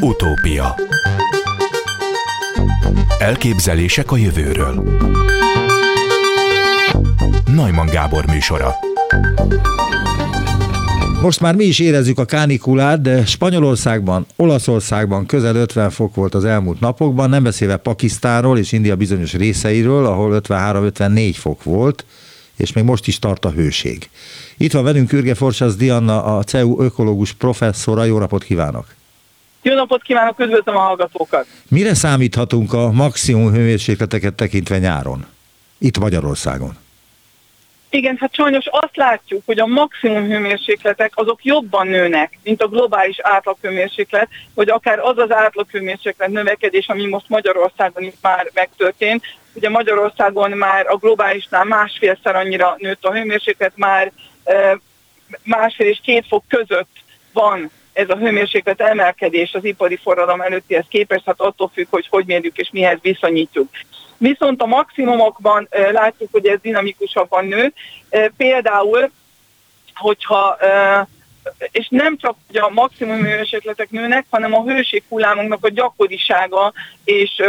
Utópia Elképzelések a jövőről Najman Gábor műsora most már mi is érezzük a kánikulát, de Spanyolországban, Olaszországban közel 50 fok volt az elmúlt napokban, nem beszélve Pakisztánról és India bizonyos részeiről, ahol 53-54 fok volt, és még most is tart a hőség. Itt van velünk Ürge Forsász Dianna, a CEU ökológus professzora. Jó napot kívánok! Jó napot kívánok, üdvözlöm a hallgatókat! Mire számíthatunk a maximum hőmérsékleteket tekintve nyáron? Itt Magyarországon. Igen, hát sajnos azt látjuk, hogy a maximum hőmérsékletek azok jobban nőnek, mint a globális átlaghőmérséklet, vagy akár az az átlaghőmérséklet növekedés, ami most Magyarországon is már megtörtént. Ugye Magyarországon már a globálisnál másfélszer annyira nőtt a hőmérséklet, már másfél és két fok között van ez a hőmérséklet emelkedés az ipari forradalom előttihez képest, hát attól függ, hogy hogy mérjük és mihez viszonyítjuk. Viszont a maximumokban látjuk, hogy ez dinamikusabban nő. Például, hogyha és nem csak hogy a maximum hőmérsékletek nőnek, hanem a hőséghullámoknak a gyakorisága és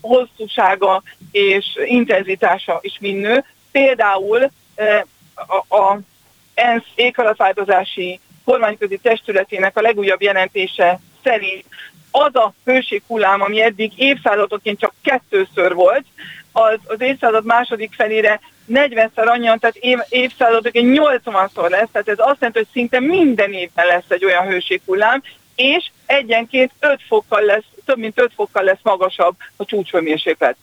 hosszúsága és intenzitása is mind nő. Például a, a ENSZ éghajlatváltozási kormányközi testületének a legújabb jelentése szerint az a hőséghullám, ami eddig évszázadokként csak kettőször volt, az, az évszázad második felére 40-szer annyian, tehát év, évszázadokként 80-szor lesz, tehát ez azt jelenti, hogy szinte minden évben lesz egy olyan hőséghullám, és egyenként 5 fokkal lesz, több mint 5 fokkal lesz magasabb a csúcshőmérséklet.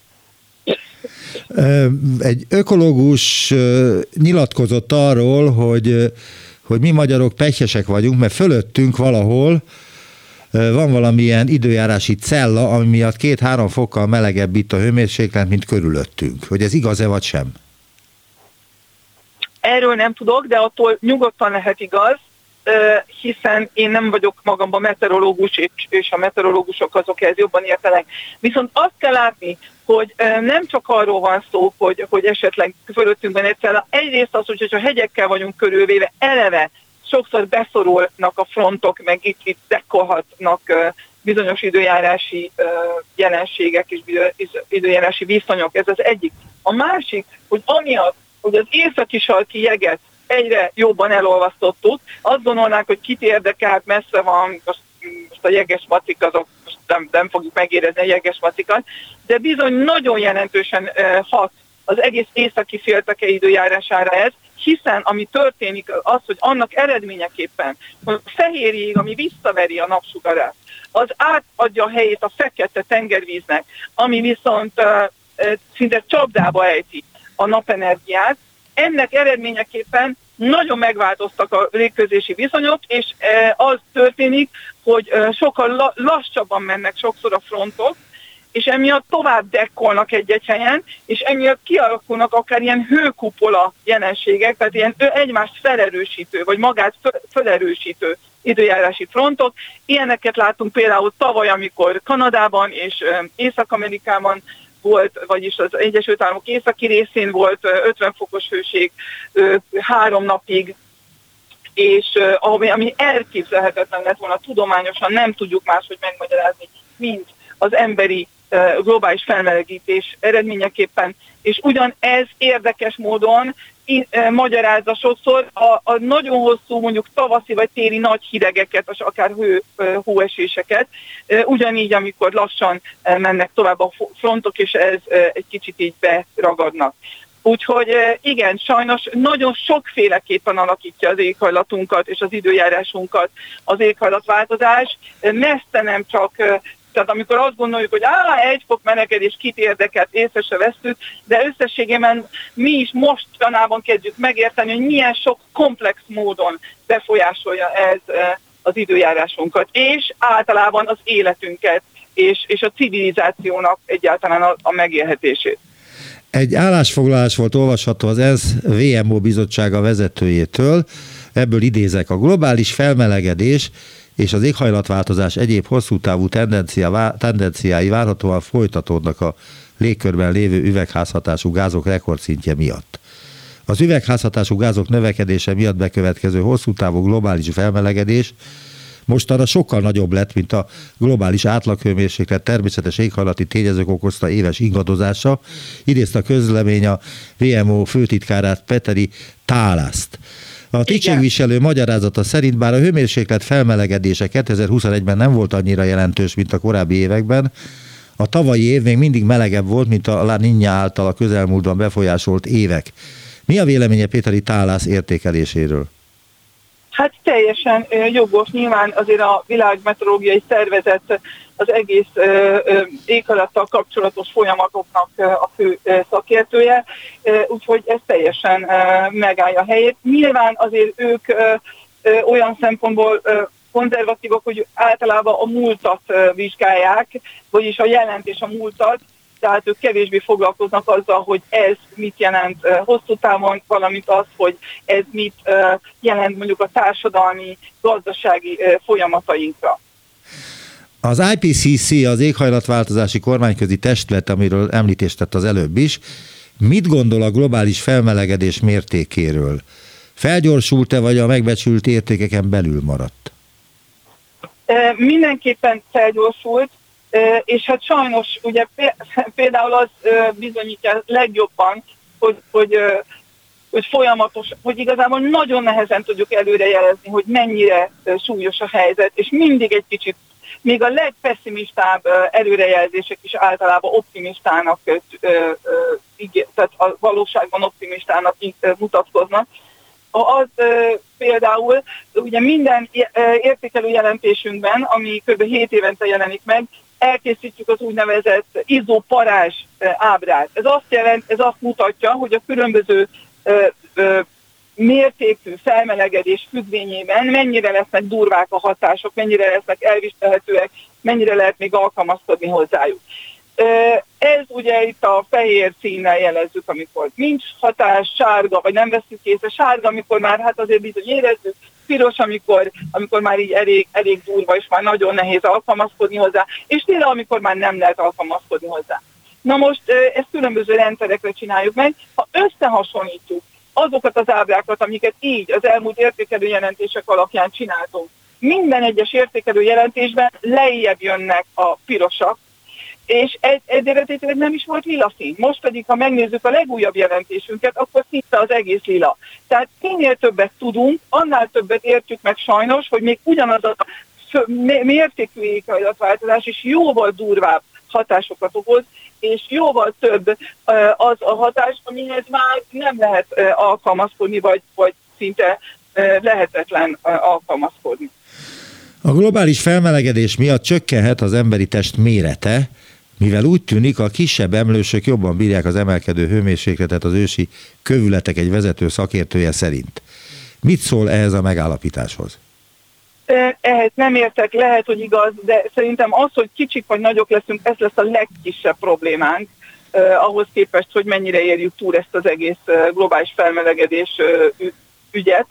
Egy ökológus nyilatkozott arról, hogy, hogy mi magyarok pehesek vagyunk, mert fölöttünk valahol van valamilyen időjárási cella, ami miatt két-három fokkal melegebb itt a hőmérséklet, mint körülöttünk. Hogy ez igaz-e vagy sem? Erről nem tudok, de attól nyugodtan lehet igaz, hiszen én nem vagyok magamban meteorológus, és a meteorológusok azok ez jobban értenek. Viszont azt kell látni, hogy nem csak arról van szó, hogy, hogy esetleg fölöttünk van egyszer, egyrészt az, hogy ha hegyekkel vagyunk körülvéve, eleve sokszor beszorulnak a frontok, meg itt, itt dekkolhatnak bizonyos időjárási jelenségek és időjárási viszonyok. Ez az egyik. A másik, hogy amiatt, hogy az északi sarki jeget egyre jobban elolvasztottuk, azt gondolnák, hogy kit érdekelt, messze van, most, most a jeges macik azok nem, nem fogjuk megérezni a jeges macikat, de bizony nagyon jelentősen hat az egész északi félteke időjárására ez, hiszen ami történik az, hogy annak eredményeképpen, hogy a fehér jég, ami visszaveri a napsugarát, az átadja a helyét a fekete tengervíznek, ami viszont uh, szinte csapdába ejti a napenergiát. Ennek eredményeképpen nagyon megváltoztak a légközési viszonyok, és az történik, hogy sokkal lassabban mennek sokszor a frontok, és emiatt tovább dekkolnak egy-egy helyen, és emiatt kialakulnak akár ilyen hőkupola jelenségek, tehát ilyen egymást felerősítő, vagy magát felerősítő időjárási frontok. Ilyeneket látunk például tavaly, amikor Kanadában és Észak-Amerikában volt, vagyis az Egyesült Államok északi részén volt 50 fokos hőség három napig, és ami, ami elképzelhetetlen lett volna tudományosan, nem tudjuk máshogy megmagyarázni, mint az emberi globális felmelegítés eredményeképpen, és ugyan ez érdekes módon magyarázza sokszor a, a nagyon hosszú, mondjuk tavaszi vagy téli nagy hidegeket, és akár hő, hóeséseket, ugyanígy, amikor lassan mennek tovább a frontok, és ez egy kicsit így beragadnak. Úgyhogy igen, sajnos nagyon sokféleképpen alakítja az éghajlatunkat és az időjárásunkat az éghajlatváltozás. Messze nem csak tehát amikor azt gondoljuk, hogy á, egy fok melegedés kit érdekelt, észre se vesztük, de összességében mi is mostanában kezdjük megérteni, hogy milyen sok komplex módon befolyásolja ez e, az időjárásunkat, és általában az életünket, és, és a civilizációnak egyáltalán a, a megélhetését. Egy állásfoglalás volt olvasható az ENSZ VMO bizottsága vezetőjétől, ebből idézek, a globális felmelegedés és az éghajlatváltozás egyéb hosszú távú tendencia, tendenciái várhatóan folytatódnak a légkörben lévő üvegházhatású gázok rekordszintje miatt. Az üvegházhatású gázok növekedése miatt bekövetkező hosszú távú globális felmelegedés mostanra sokkal nagyobb lett, mint a globális átlaghőmérséklet természetes éghajlati tényezők okozta éves ingadozása, idézte a közlemény a VMO főtitkárát Peteri Tálászt. A tisztségviselő magyarázata szerint bár a hőmérséklet felmelegedése 2021-ben nem volt annyira jelentős, mint a korábbi években, a tavalyi év még mindig melegebb volt, mint a La Niña által a közelmúltban befolyásolt évek. Mi a véleménye Péteri Tálász értékeléséről? Hát teljesen jogos. Nyilván azért a világmeteorológiai szervezet az egész éghajlattal kapcsolatos folyamatoknak a fő szakértője, úgyhogy ez teljesen megállja a helyét. Nyilván azért ők olyan szempontból konzervatívak, hogy általában a múltat vizsgálják, vagyis a jelent és a múltat, tehát ők kevésbé foglalkoznak azzal, hogy ez mit jelent hosszú távon, valamint az, hogy ez mit jelent mondjuk a társadalmi, gazdasági folyamatainkra. Az IPCC, az éghajlatváltozási kormányközi testület, amiről említést tett az előbb is, mit gondol a globális felmelegedés mértékéről? Felgyorsult-e, vagy a megbecsült értékeken belül maradt? Mindenképpen felgyorsult, és hát sajnos ugye például az bizonyítja legjobban, hogy, hogy, hogy folyamatos, hogy igazából nagyon nehezen tudjuk előrejelezni, hogy mennyire súlyos a helyzet, és mindig egy kicsit, még a legpesszimistább előrejelzések is általában optimistának, tehát a valóságban optimistának mutatkoznak. Az például ugye minden értékelő jelentésünkben, ami kb. 7 évente jelenik meg, elkészítjük az úgynevezett izoparázs ábrát. Ez azt jelent, ez azt mutatja, hogy a különböző mértékű felmelegedés függvényében mennyire lesznek durvák a hatások, mennyire lesznek elviselhetőek, mennyire lehet még alkalmazkodni hozzájuk. Ez ugye itt a fehér színnel jelezzük, amikor nincs hatás, sárga, vagy nem veszük észre, sárga, amikor már hát azért bizony érezzük, piros, amikor, amikor már így elég, elég durva, és már nagyon nehéz alkalmazkodni hozzá, és tényleg, amikor már nem lehet alkalmazkodni hozzá. Na most ezt különböző rendszerekre csináljuk meg. Ha összehasonlítjuk azokat az ábrákat, amiket így az elmúlt értékelő jelentések alapján csináltunk, minden egyes értékelő jelentésben lejjebb jönnek a pirosak, és egy, eredetileg nem is volt lila szín. Most pedig, ha megnézzük a legújabb jelentésünket, akkor szinte az egész lila. Tehát minél többet tudunk, annál többet értjük meg sajnos, hogy még ugyanaz a mértékű éghajlatváltozás is jóval durvább hatásokat okoz, és jóval több az a hatás, amihez már nem lehet alkalmazkodni, vagy, vagy szinte lehetetlen alkalmazkodni. A globális felmelegedés miatt csökkenhet az emberi test mérete, mivel úgy tűnik, a kisebb emlősök jobban bírják az emelkedő hőmérsékletet az ősi kövületek egy vezető szakértője szerint. Mit szól ehhez a megállapításhoz? Ehhez nem értek, lehet, hogy igaz, de szerintem az, hogy kicsik vagy nagyok leszünk, ez lesz a legkisebb problémánk, eh, ahhoz képest, hogy mennyire érjük túl ezt az egész globális felmelegedés ügyet.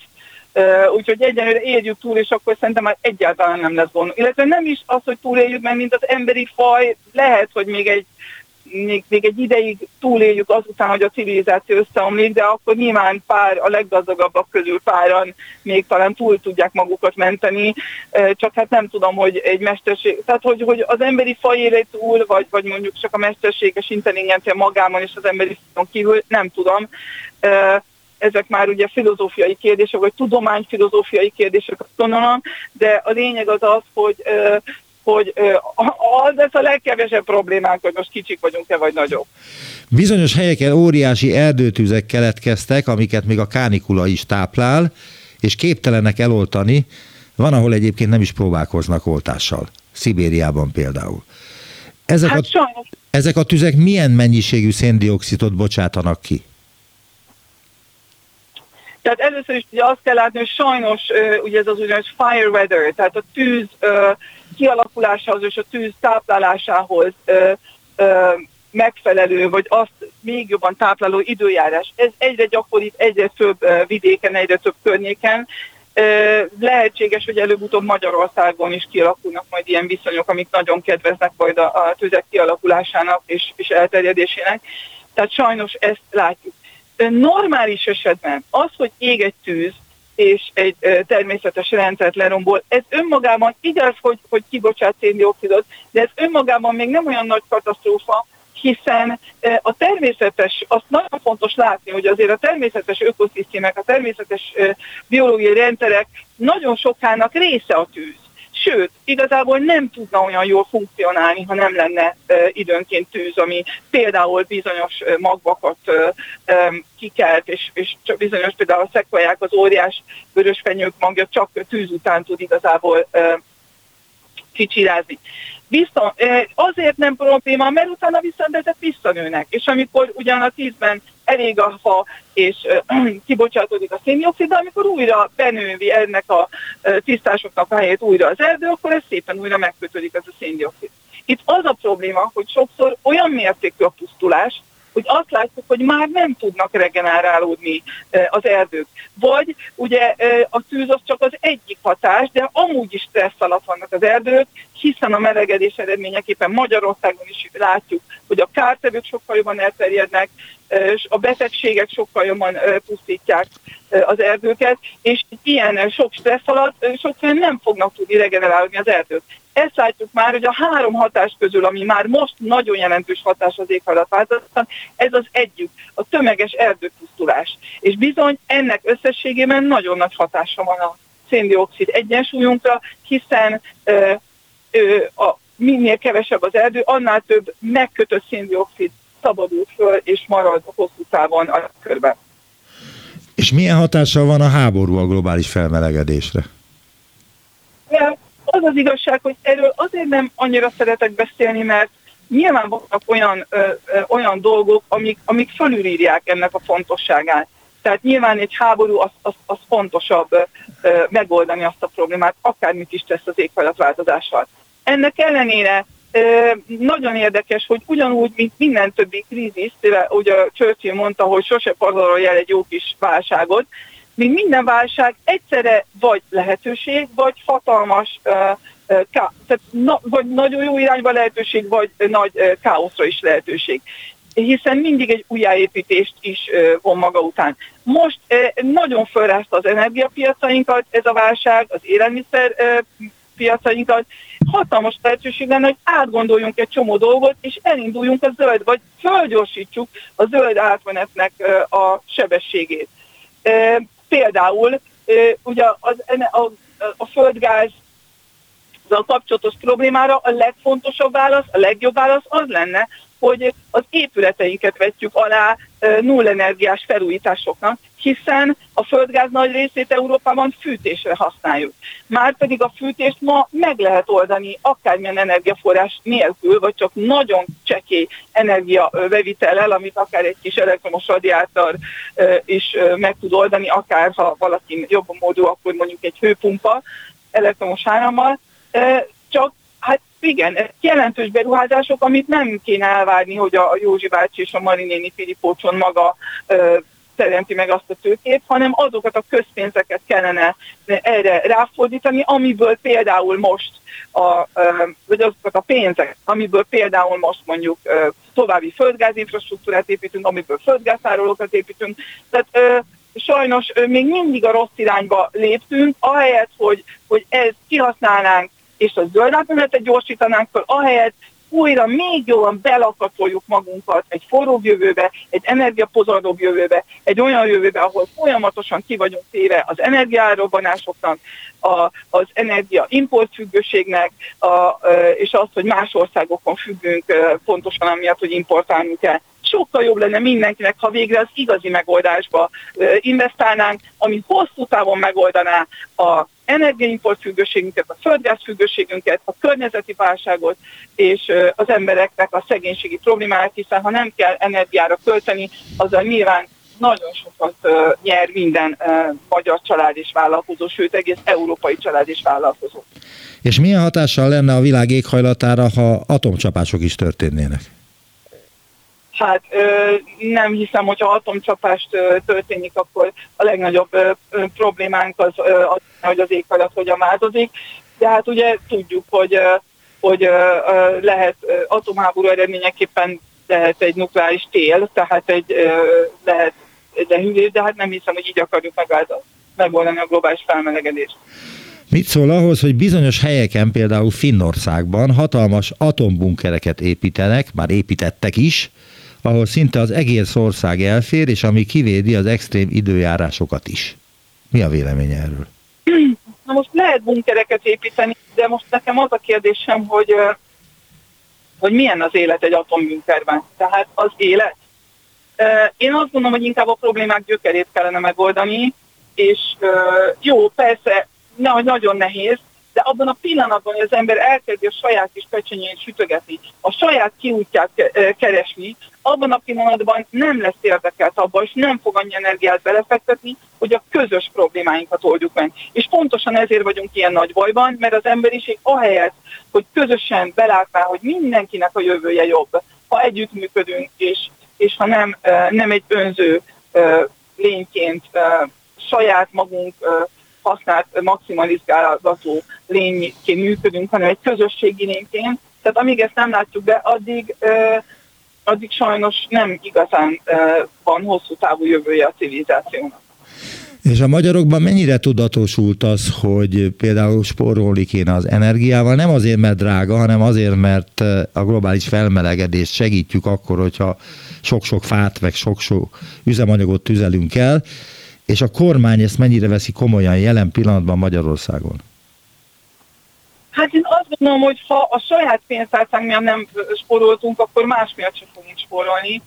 Úgyhogy egyenlőre érjük túl, és akkor szerintem már egyáltalán nem lesz gond. Illetve nem is az, hogy túléljük, mert mint az emberi faj, lehet, hogy még egy még, még egy ideig túléljük azután, hogy a civilizáció összeomlik, de akkor nyilván pár, a leggazdagabbak közül páran még talán túl tudják magukat menteni, csak hát nem tudom, hogy egy mesterség, tehát hogy, hogy az emberi faj élet túl, vagy, vagy mondjuk csak a mesterséges intelligencia magában és az emberi fajon kívül, nem tudom. Ezek már ugye filozófiai kérdések, vagy tudományfilozófiai kérdések, azt gondolom, de a lényeg az az, hogy hogy az lesz a legkevesebb problémánk, hogy most kicsik vagyunk-e, vagy nagyobb. Bizonyos helyeken óriási erdőtüzek keletkeztek, amiket még a kánikula is táplál, és képtelenek eloltani, van, ahol egyébként nem is próbálkoznak oltással. Szibériában például. Ezek, hát a, ezek a tüzek milyen mennyiségű széndiokszidot bocsátanak ki? Tehát először is ugye azt kell látni, hogy sajnos ugye ez az úgynevezett fire weather, tehát a tűz kialakulásához és a tűz táplálásához megfelelő, vagy azt még jobban tápláló időjárás. Ez egyre gyakoribb, egyre több vidéken, egyre több környéken. Lehetséges, hogy előbb-utóbb Magyarországon is kialakulnak majd ilyen viszonyok, amik nagyon kedveznek majd a, a tüzek kialakulásának és, és elterjedésének. Tehát sajnos ezt látjuk normális esetben az, hogy ég egy tűz, és egy természetes rendszert lerombol. Ez önmagában igaz, hogy, hogy kibocsát széndiokszidot, de ez önmagában még nem olyan nagy katasztrófa, hiszen a természetes, azt nagyon fontos látni, hogy azért a természetes ökoszisztémák, a természetes biológiai rendszerek nagyon sokának része a tűz. Sőt, igazából nem tudna olyan jól funkcionálni, ha nem lenne időnként tűz, ami például bizonyos magvakat kikelt, és, és bizonyos például a szekvaják, az óriás vörösfenyők magja csak tűz után tud igazából kicsirázni. Viszont azért nem probléma, mert utána viszont ezek visszanőnek, és amikor ugyan a tízben elég a fa, és kibocsátódik a széndiokszid, de amikor újra benővi ennek a tisztásoknak a helyét újra az erdő, akkor ez szépen újra megkötődik ez a széndiokszid. Itt az a probléma, hogy sokszor olyan mértékű a pusztulás, hogy azt látjuk, hogy már nem tudnak regenerálódni az erdők. Vagy ugye a tűz az csak az egyik hatás, de amúgy is stressz alatt vannak az erdők, hiszen a melegedés eredményeképpen Magyarországon is látjuk, hogy a kártevők sokkal jobban elterjednek, és a betegségek sokkal jobban pusztítják az erdőket, és ilyen sok stressz alatt sokszor nem fognak tudni regenerálni az erdők. Ezt látjuk már, hogy a három hatás közül, ami már most nagyon jelentős hatás az éghajlatváltozatban, ez az egyik, a tömeges erdőpusztulás. És bizony ennek összességében nagyon nagy hatása van a széndiokszid egyensúlyunkra, hiszen ö, ö, a, minél kevesebb az erdő, annál több megkötött széndiokszid szabadul föl és marad hosszú távon a körben. És milyen hatással van a háború a globális felmelegedésre? Az az igazság, hogy erről azért nem annyira szeretek beszélni, mert nyilván vannak olyan, ö, ö, olyan dolgok, amik, amik fölülírják ennek a fontosságát. Tehát nyilván egy háború az, az, az fontosabb ö, megoldani azt a problémát, akármit is tesz az éghajlatváltozással. Ennek ellenére nagyon érdekes, hogy ugyanúgy, mint minden többi krízis, ugye Churchill mondta, hogy sose pazarolj el egy jó kis válságot, mint minden válság egyszerre vagy lehetőség, vagy hatalmas ká, tehát na, vagy nagyon jó irányba lehetőség, vagy nagy káoszra is lehetőség hiszen mindig egy újjáépítést is von maga után. Most nagyon felrázta az energiapiacainkat ez a válság, az élelmiszer piacainkat, hatalmas lehetőség lenne, hogy átgondoljunk egy csomó dolgot, és elinduljunk a zöld, vagy fölgyorsítsuk a zöld átmenetnek a sebességét. Például ugye az, a, a földgáz a kapcsolatos problémára a legfontosabb válasz, a legjobb válasz az lenne, hogy az épületeinket vetjük alá nullenergiás felújításoknak, hiszen a földgáz nagy részét Európában fűtésre használjuk. Márpedig a fűtést ma meg lehet oldani akármilyen energiaforrás nélkül, vagy csak nagyon csekély energiabevitellel, amit akár egy kis elektromos radiátor is meg tud oldani, akár ha valaki jobb módú, akkor mondjuk egy hőpumpa elektromos árammal, csak hát igen, jelentős beruházások, amit nem kéne elvárni, hogy a Józsi bácsi és a Marinéni Filipócson maga teremti meg azt a tőkét, hanem azokat a közpénzeket kellene erre ráfordítani, amiből például most a, vagy azokat a pénzek, amiből például most mondjuk további földgázinfrastruktúrát építünk, amiből földgáztárolókat építünk. Tehát sajnos még mindig a rossz irányba léptünk, ahelyett, hogy, hogy ezt kihasználnánk, és a zöld átmenetet gyorsítanánk föl, ahelyett újra még jobban belakatoljuk magunkat egy forróbb jövőbe, egy energiapozadóbb jövőbe, egy olyan jövőbe, ahol folyamatosan ki vagyunk téve az energiárobbanásoknak, a, az energia importfüggőségnek, a, és az, hogy más országokon függünk pontosan amiatt, hogy importálnunk kell. Sokkal jobb lenne mindenkinek, ha végre az igazi megoldásba investálnánk, ami hosszú távon megoldaná a energiaimport függőségünket, a földgáz függőségünket, a környezeti válságot és az embereknek a szegénységi problémáját, hiszen ha nem kell energiára költeni, azzal nyilván nagyon sokat nyer minden magyar család és vállalkozó, sőt egész európai család és vállalkozó. És milyen hatással lenne a világ éghajlatára, ha atomcsapások is történnének? Hát nem hiszem, hogyha atomcsapást történik, akkor a legnagyobb problémánk az, az hogy az éghajlat hogyan változik. De hát ugye tudjuk, hogy, hogy lehet atomháború eredményeképpen lehet egy nukleáris tél, tehát egy lehet egy lehűlés, de hát nem hiszem, hogy így akarjuk megoldani a globális felmelegedést. Mit szól ahhoz, hogy bizonyos helyeken, például Finnországban hatalmas atombunkereket építenek, már építettek is, ahol szinte az egész ország elfér, és ami kivédi az extrém időjárásokat is. Mi a vélemény erről? Na most lehet bunkereket építeni, de most nekem az a kérdésem, hogy, hogy milyen az élet egy atombunkerben. Tehát az élet. Én azt gondolom, hogy inkább a problémák gyökerét kellene megoldani, és jó, persze, nagyon nehéz, de abban a pillanatban, hogy az ember elkezdi a saját kis pecsenyét sütögetni, a saját kiútját keresni, abban a pillanatban nem lesz érdekelt abban, és nem fog annyi energiát belefektetni, hogy a közös problémáinkat oldjuk meg. És pontosan ezért vagyunk ilyen nagy bajban, mert az emberiség ahelyett, hogy közösen belátná, hogy mindenkinek a jövője jobb, ha együttműködünk, és, és ha nem, nem egy önző lényként saját magunk használt maximalizálgató lényként működünk, hanem egy közösségi lényként. Tehát amíg ezt nem látjuk be, addig, addig sajnos nem igazán van hosszú távú jövője a civilizációnak. És a magyarokban mennyire tudatosult az, hogy például spórolni kéne az energiával, nem azért, mert drága, hanem azért, mert a globális felmelegedést segítjük akkor, hogyha sok-sok fát, meg sok-sok üzemanyagot tüzelünk el, és a kormány ezt mennyire veszi komolyan jelen pillanatban Magyarországon? Hát én azt gondolom, hogy ha a saját pénztárcánk miatt nem spóroltunk, akkor más miatt sem fogunk spórolni.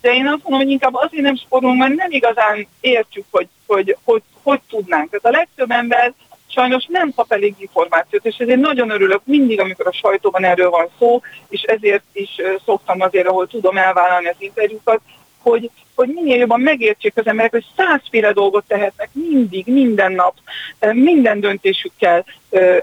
De én azt mondom, hogy inkább azért nem spórolunk, mert nem igazán értjük, hogy hogy, hogy, hogy tudnánk. Tehát a legtöbb ember sajnos nem kap elég információt, és ezért nagyon örülök mindig, amikor a sajtóban erről van szó, és ezért is szoktam azért, ahol tudom elvállalni az interjúkat, hogy, hogy minél jobban megértsék az emberek, hogy százféle dolgot tehetnek mindig, minden nap, minden döntésükkel.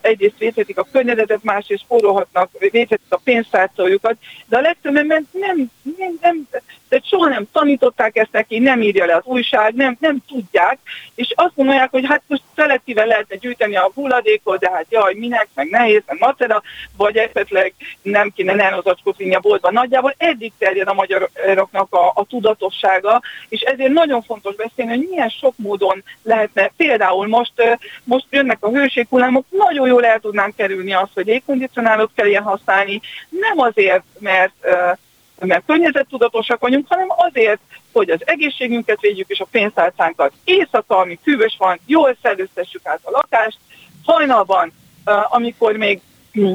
Egyrészt védhetik a környezetet, másrészt spórolhatnak, védhetik a pénztárcójukat, de a legtöbb ember nem, nem, nem, de soha nem tanították ezt neki, nem írja le az újság, nem, nem tudják, és azt gondolják, hogy hát most szelektíven lehetne gyűjteni a hulladékot, de hát jaj, minek, meg nehéz, meg macera, vagy esetleg nem kéne nanozacskót vinni a boltba. Nagyjából eddig terjed a magyaroknak a, a tudatossága, és ezért nagyon fontos beszélni, hogy milyen sok módon lehetne, például most, most jönnek a hőséghullámok, nagyon jól el tudnánk kerülni azt, hogy légkondicionálót kell ilyen használni, nem azért, mert mert környezettudatosak vagyunk, hanem azért, hogy az egészségünket védjük és a pénztárcánkat. Éjszaka, ami hűvös van, jól szellőztessük át a lakást, hajnalban, amikor még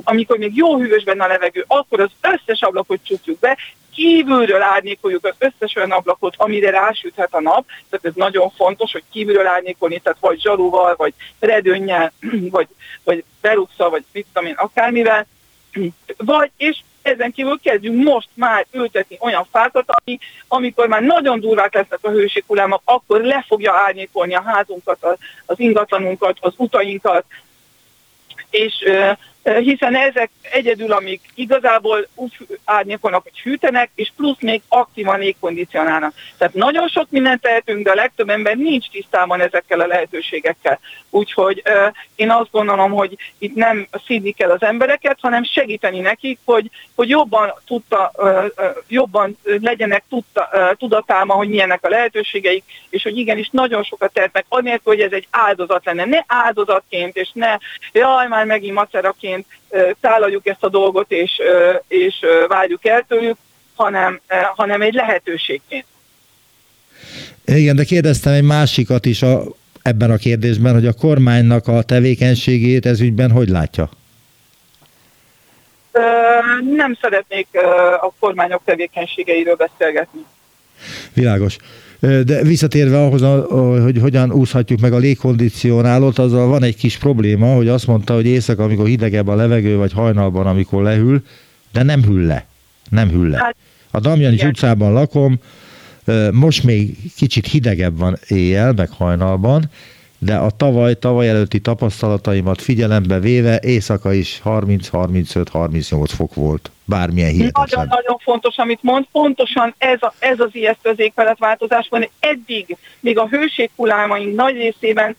amikor még jó hűvös benne a levegő, akkor az összes ablakot csukjuk be, kívülről árnyékoljuk az összes olyan ablakot, amire rásüthet a nap, tehát ez nagyon fontos, hogy kívülről árnyékolni, tehát vagy zsalúval, vagy redőnnyel, vagy, vagy beluxal, vagy én, akármivel, vagy, és ezen kívül kezdjünk most már ültetni olyan fákat, ami, amikor már nagyon durvák lesznek a hőséghullámok, akkor le fogja árnyékolni a házunkat, az ingatlanunkat, az utainkat, és hiszen ezek egyedül, amik igazából úgy árnyékolnak, hogy hűtenek, és plusz még aktívan légkondicionálnak. Tehát nagyon sok mindent tehetünk, de a legtöbb ember nincs tisztában ezekkel a lehetőségekkel. Úgyhogy uh, én azt gondolom, hogy itt nem szídni kell az embereket, hanem segíteni nekik, hogy, hogy jobban, tudta, uh, jobban legyenek tudta, uh, tudatálma, hogy milyenek a lehetőségeik, és hogy igenis nagyon sokat tehetnek, anélkül, hogy ez egy áldozat lenne. Ne áldozatként, és ne jaj, már megint maceraként, egyébként tálaljuk ezt a dolgot, és, és várjuk el tőlük, hanem, hanem egy lehetőségként. Igen, de kérdeztem egy másikat is a, ebben a kérdésben, hogy a kormánynak a tevékenységét ez ügyben hogy látja? Nem szeretnék a kormányok tevékenységeiről beszélgetni. Világos. De visszatérve ahhoz, hogy hogyan úszhatjuk meg a légkondicionálót, azzal van egy kis probléma, hogy azt mondta, hogy éjszaka, amikor hidegebb a levegő, vagy hajnalban, amikor lehűl, de nem hűl le. Nem hűl le. Hát, a Damjanics utcában lakom, most még kicsit hidegebb van éjjel, meg hajnalban, de a tavaly, tavaly előtti tapasztalataimat figyelembe véve éjszaka is 30-35-38 fok volt. Bármilyen hihetetlen. Nagyon-nagyon fontos, amit mond. Pontosan ez, a, ez az ijesztő az éghajlatváltozás van. Eddig, még a hőséghullámaink nagy részében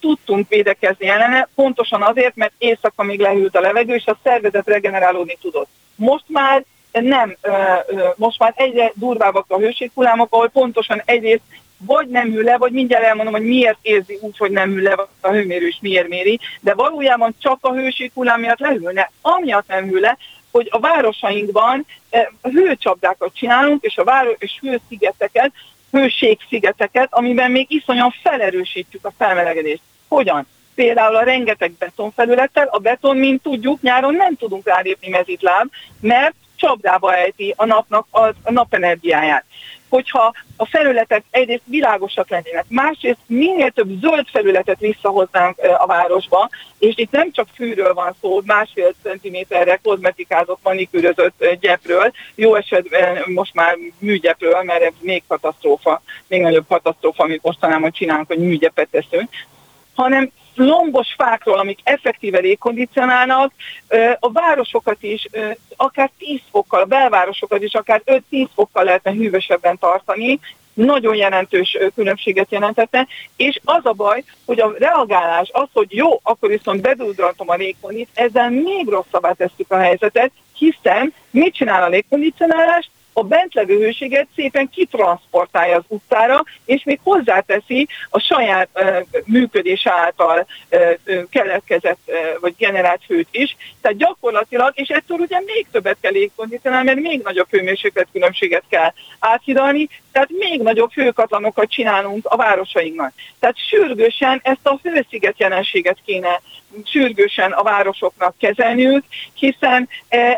tudtunk védekezni ellene, pontosan azért, mert éjszaka még lehűlt a levegő, és a szervezet regenerálódni tudott. Most már nem, most már egyre durvábbak a hőséghullámok, ahol pontosan egyrészt vagy nem hű le, vagy mindjárt elmondom, hogy miért érzi úgy, hogy nem hű le, a hőmérő is miért méri, de valójában csak a hőséghullám miatt lehűlne. Amiatt nem hű le, hogy a városainkban eh, hőcsapdákat csinálunk, és a város és hőszigeteket, hőségszigeteket, amiben még iszonyan felerősítjük a felmelegedést. Hogyan? Például a rengeteg betonfelülettel, a beton, mint tudjuk, nyáron nem tudunk rálépni mezitláb, mert csapdába ejti a napnak a, a napenergiáját hogyha a felületek egyrészt világosak lennének, másrészt minél több zöld felületet visszahoznánk a városba, és itt nem csak fűről van szó, másfél centiméterre kozmetikázott, manikűrözött gyepről, jó esetben most már műgyepről, mert ez még katasztrófa, még nagyobb katasztrófa, amit mostanában csinálunk, hogy műgyepet teszünk, hanem lombos fákról, amik effektíve légkondicionálnak, a városokat is akár 10 fokkal, a belvárosokat is akár 5-10 fokkal lehetne hűvösebben tartani, nagyon jelentős különbséget jelentette, és az a baj, hogy a reagálás, az, hogy jó, akkor viszont bedúdrantom a légkondit, ezzel még rosszabbá tesszük a helyzetet, hiszen mit csinál a légkondicionálás? A bent levő hőséget szépen kitransportálja az utcára, és még hozzáteszi a saját uh, működés által uh, keletkezett uh, vagy generált hőt is. Tehát gyakorlatilag, és ettől ugye még többet kell légkondicionálni, mert még nagyobb hőmérséklet különbséget kell áthidalni, tehát még nagyobb hőkatlanokat csinálunk a városainknak. Tehát sürgősen ezt a hősziget jelenséget kéne sürgősen a városoknak kezelniük, hiszen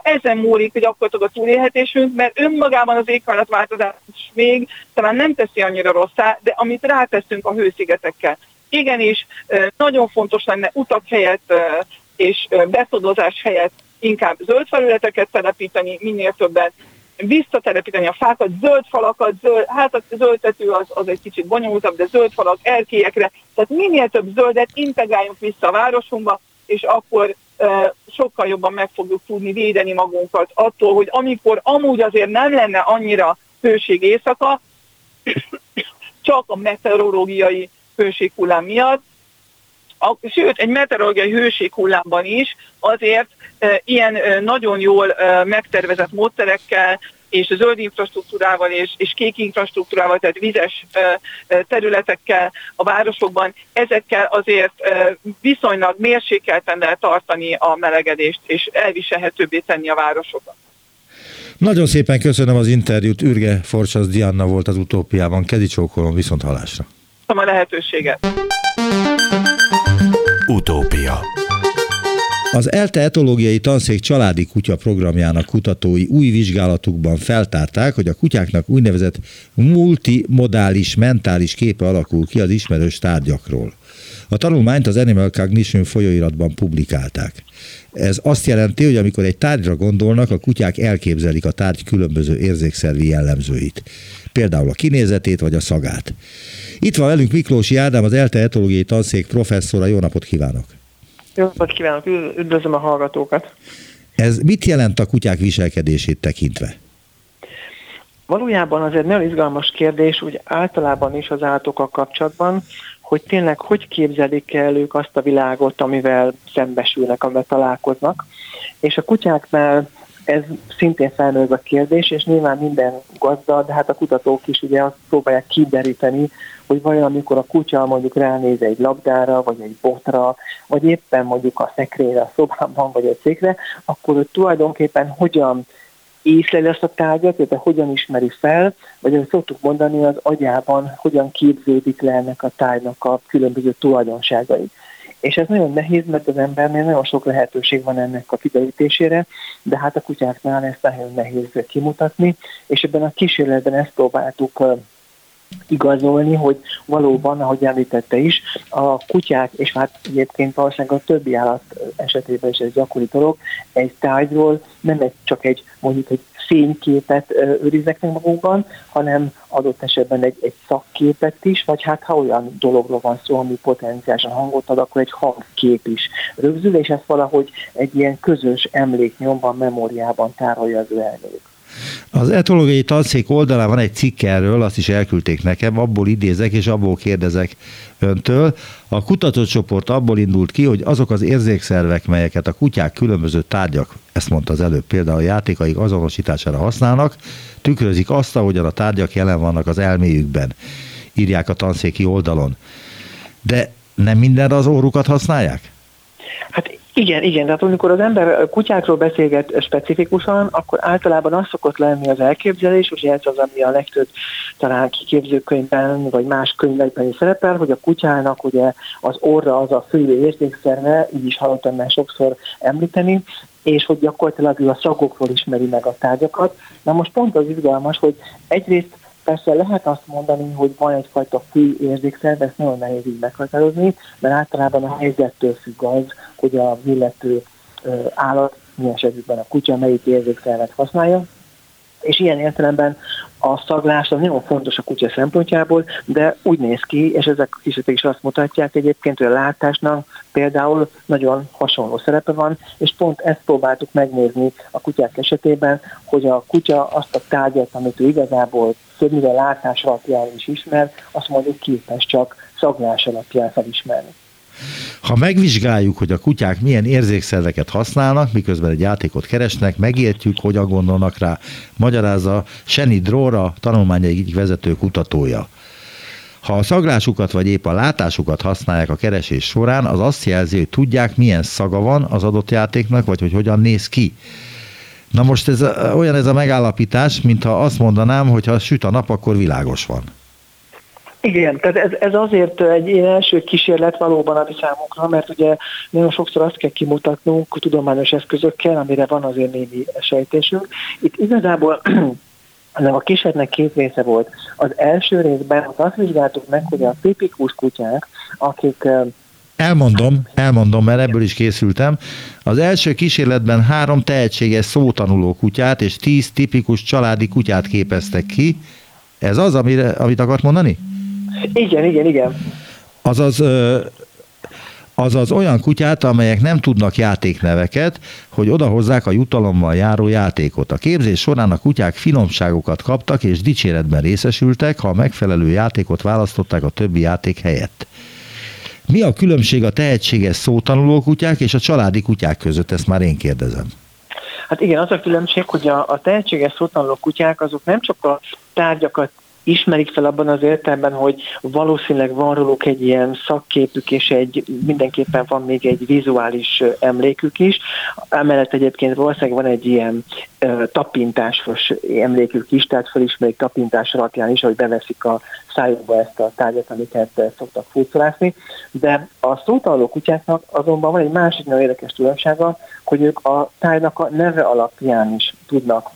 ezen múlik gyakorlatilag a túlélhetésünk, mert önmagában az éghajlatváltozás még talán nem teszi annyira rosszá, de amit ráteszünk a hőszigetekkel. Igenis, nagyon fontos lenne utak helyett és beszodozás helyett inkább zöld felületeket telepíteni, minél többet visszatelepíteni a fákat, zöld falakat, zöld, hát a zöldtető az, az egy kicsit bonyolultabb, de zöld falak, erkélyekre, tehát minél több zöldet integráljunk vissza a városunkba, és akkor sokkal jobban meg fogjuk tudni védeni magunkat attól, hogy amikor amúgy azért nem lenne annyira hőség éjszaka, csak a meteorológiai hőséghullám miatt, a, sőt, egy meteorológiai hőséghullámban is azért e, ilyen e, nagyon jól e, megtervezett módszerekkel és zöld infrastruktúrával és, és kék infrastruktúrával, tehát vizes területekkel a városokban, ezekkel azért viszonylag mérsékelten lehet tartani a melegedést, és elviselhetőbbé tenni a városokat. Nagyon szépen köszönöm az interjút, Ürge Forcsasz Dianna volt az utópiában, csókolom, viszont halásra. A lehetőséget. Utópia az ELTE etológiai tanszék családi kutya programjának kutatói új vizsgálatukban feltárták, hogy a kutyáknak úgynevezett multimodális mentális képe alakul ki az ismerős tárgyakról. A tanulmányt az Animal Cognition folyóiratban publikálták. Ez azt jelenti, hogy amikor egy tárgyra gondolnak, a kutyák elképzelik a tárgy különböző érzékszervi jellemzőit. Például a kinézetét vagy a szagát. Itt van velünk Miklósi Ádám, az ELTE etológiai tanszék professzora. Jó napot kívánok! Jó napot kívánok, üdvözlöm a hallgatókat! Ez mit jelent a kutyák viselkedését tekintve? Valójában az egy nagyon izgalmas kérdés, úgy általában is az állatokkal kapcsolatban, hogy tényleg hogy képzelik el ők azt a világot, amivel szembesülnek, amivel találkoznak. És a kutyáknál ez szintén felmerül a kérdés, és nyilván minden gazda, de hát a kutatók is ugye azt próbálják kideríteni, hogy vajon amikor a kutya mondjuk ránéz egy labdára, vagy egy botra, vagy éppen mondjuk a szekrényre a szobában, vagy egy székre, akkor ő tulajdonképpen hogyan észleli azt a tárgyat, illetve hogyan ismeri fel, vagy ahogy szoktuk mondani, az agyában hogyan képződik le ennek a tárgynak a különböző tulajdonságai. És ez nagyon nehéz, mert az embernél nagyon sok lehetőség van ennek a kiderítésére, de hát a kutyáknál ezt nagyon nehéz kimutatni, és ebben a kísérletben ezt próbáltuk igazolni, hogy valóban, ahogy említette is, a kutyák, és hát egyébként valószínűleg a többi állat esetében is ez gyakori dolog, egy tárgyról nem egy, csak egy mondjuk egy fényképet őriznek meg magukban, hanem adott esetben egy, egy szakképet is, vagy hát ha olyan dologról van szó, ami potenciálisan hangot ad, akkor egy hangkép is rögzül, és ezt valahogy egy ilyen közös emléknyomban, memóriában tárolja az ő elméjük. Az etológiai tanszék oldalán van egy cikk erről, azt is elküldték nekem, abból idézek és abból kérdezek öntől. A kutatócsoport abból indult ki, hogy azok az érzékszervek, melyeket a kutyák különböző tárgyak, ezt mondta az előbb például a játékaik azonosítására használnak, tükrözik azt, ahogyan a tárgyak jelen vannak az elméjükben. írják a tanszéki oldalon. De nem mindenre az órukat használják? Hát igen, igen, tehát amikor az ember kutyákról beszélget specifikusan, akkor általában az szokott lenni az elképzelés, és ez az, ami a legtöbb talán kiképzőkönyvben, vagy más könyvekben is szerepel, hogy a kutyának ugye az orra az a fő érzékszerve, így is hallottam már sokszor említeni, és hogy gyakorlatilag ő a szagokról ismeri meg a tárgyakat. Na most pont az izgalmas, hogy egyrészt Persze lehet azt mondani, hogy van egyfajta fő érzékszer, ezt nagyon nehéz így meghatározni, mert általában a helyzettől függ az, hogy a illető állat, milyen esetben a kutya melyik érzékszervet használja, és ilyen értelemben a szaglás az nagyon fontos a kutya szempontjából, de úgy néz ki, és ezek kísérletek is azt mutatják egyébként, hogy a látásnak például nagyon hasonló szerepe van, és pont ezt próbáltuk megnézni a kutyák esetében, hogy a kutya azt a tárgyat, amit ő igazából többnyire látás alapján is ismer, azt mondjuk képes csak szaglás alapján felismerni. Ha megvizsgáljuk, hogy a kutyák milyen érzékszerveket használnak, miközben egy játékot keresnek, megértjük, hogyan gondolnak rá, magyarázza Seni Dróra, tanulmány egyik vezető kutatója. Ha a szaglásukat vagy épp a látásukat használják a keresés során, az azt jelzi, hogy tudják, milyen szaga van az adott játéknak, vagy hogy hogyan néz ki. Na most ez olyan ez a megállapítás, mintha azt mondanám, hogy ha süt a nap, akkor világos van. Igen, tehát ez, ez azért egy ilyen első kísérlet valóban a mi számunkra, mert ugye nagyon sokszor azt kell kimutatnunk tudományos eszközökkel, amire van azért némi sejtésünk. Itt igazából ennek a kísérletnek két része volt. Az első részben azt vizsgáltuk meg, hogy a tipikus kutyák, akik Elmondom, elmondom, mert ebből is készültem. Az első kísérletben három tehetséges szótanuló kutyát és tíz tipikus családi kutyát képeztek ki. Ez az, amire, amit akart mondani? Igen, igen, igen. Azaz, azaz olyan kutyát, amelyek nem tudnak játékneveket, hogy odahozzák a jutalommal járó játékot. A képzés során a kutyák finomságokat kaptak és dicséretben részesültek, ha a megfelelő játékot választották a többi játék helyett. Mi a különbség a tehetséges szótanuló kutyák és a családi kutyák között? Ezt már én kérdezem. Hát igen, az a különbség, hogy a, a tehetséges szótanuló kutyák azok nem csak a tárgyakat ismerik fel abban az értelemben, hogy valószínűleg van róluk egy ilyen szakképük, és egy, mindenképpen van még egy vizuális emlékük is. Emellett egyébként valószínűleg van egy ilyen tapintásos emlékük is, tehát felismerik tapintás alapján is, hogy beveszik a szájukba ezt a tárgyat, amiket szoktak fúszolászni. De a szótaló kutyáknak azonban van egy másik nagyon érdekes tulajdonsága, hogy ők a tárgynak a neve alapján is tudnak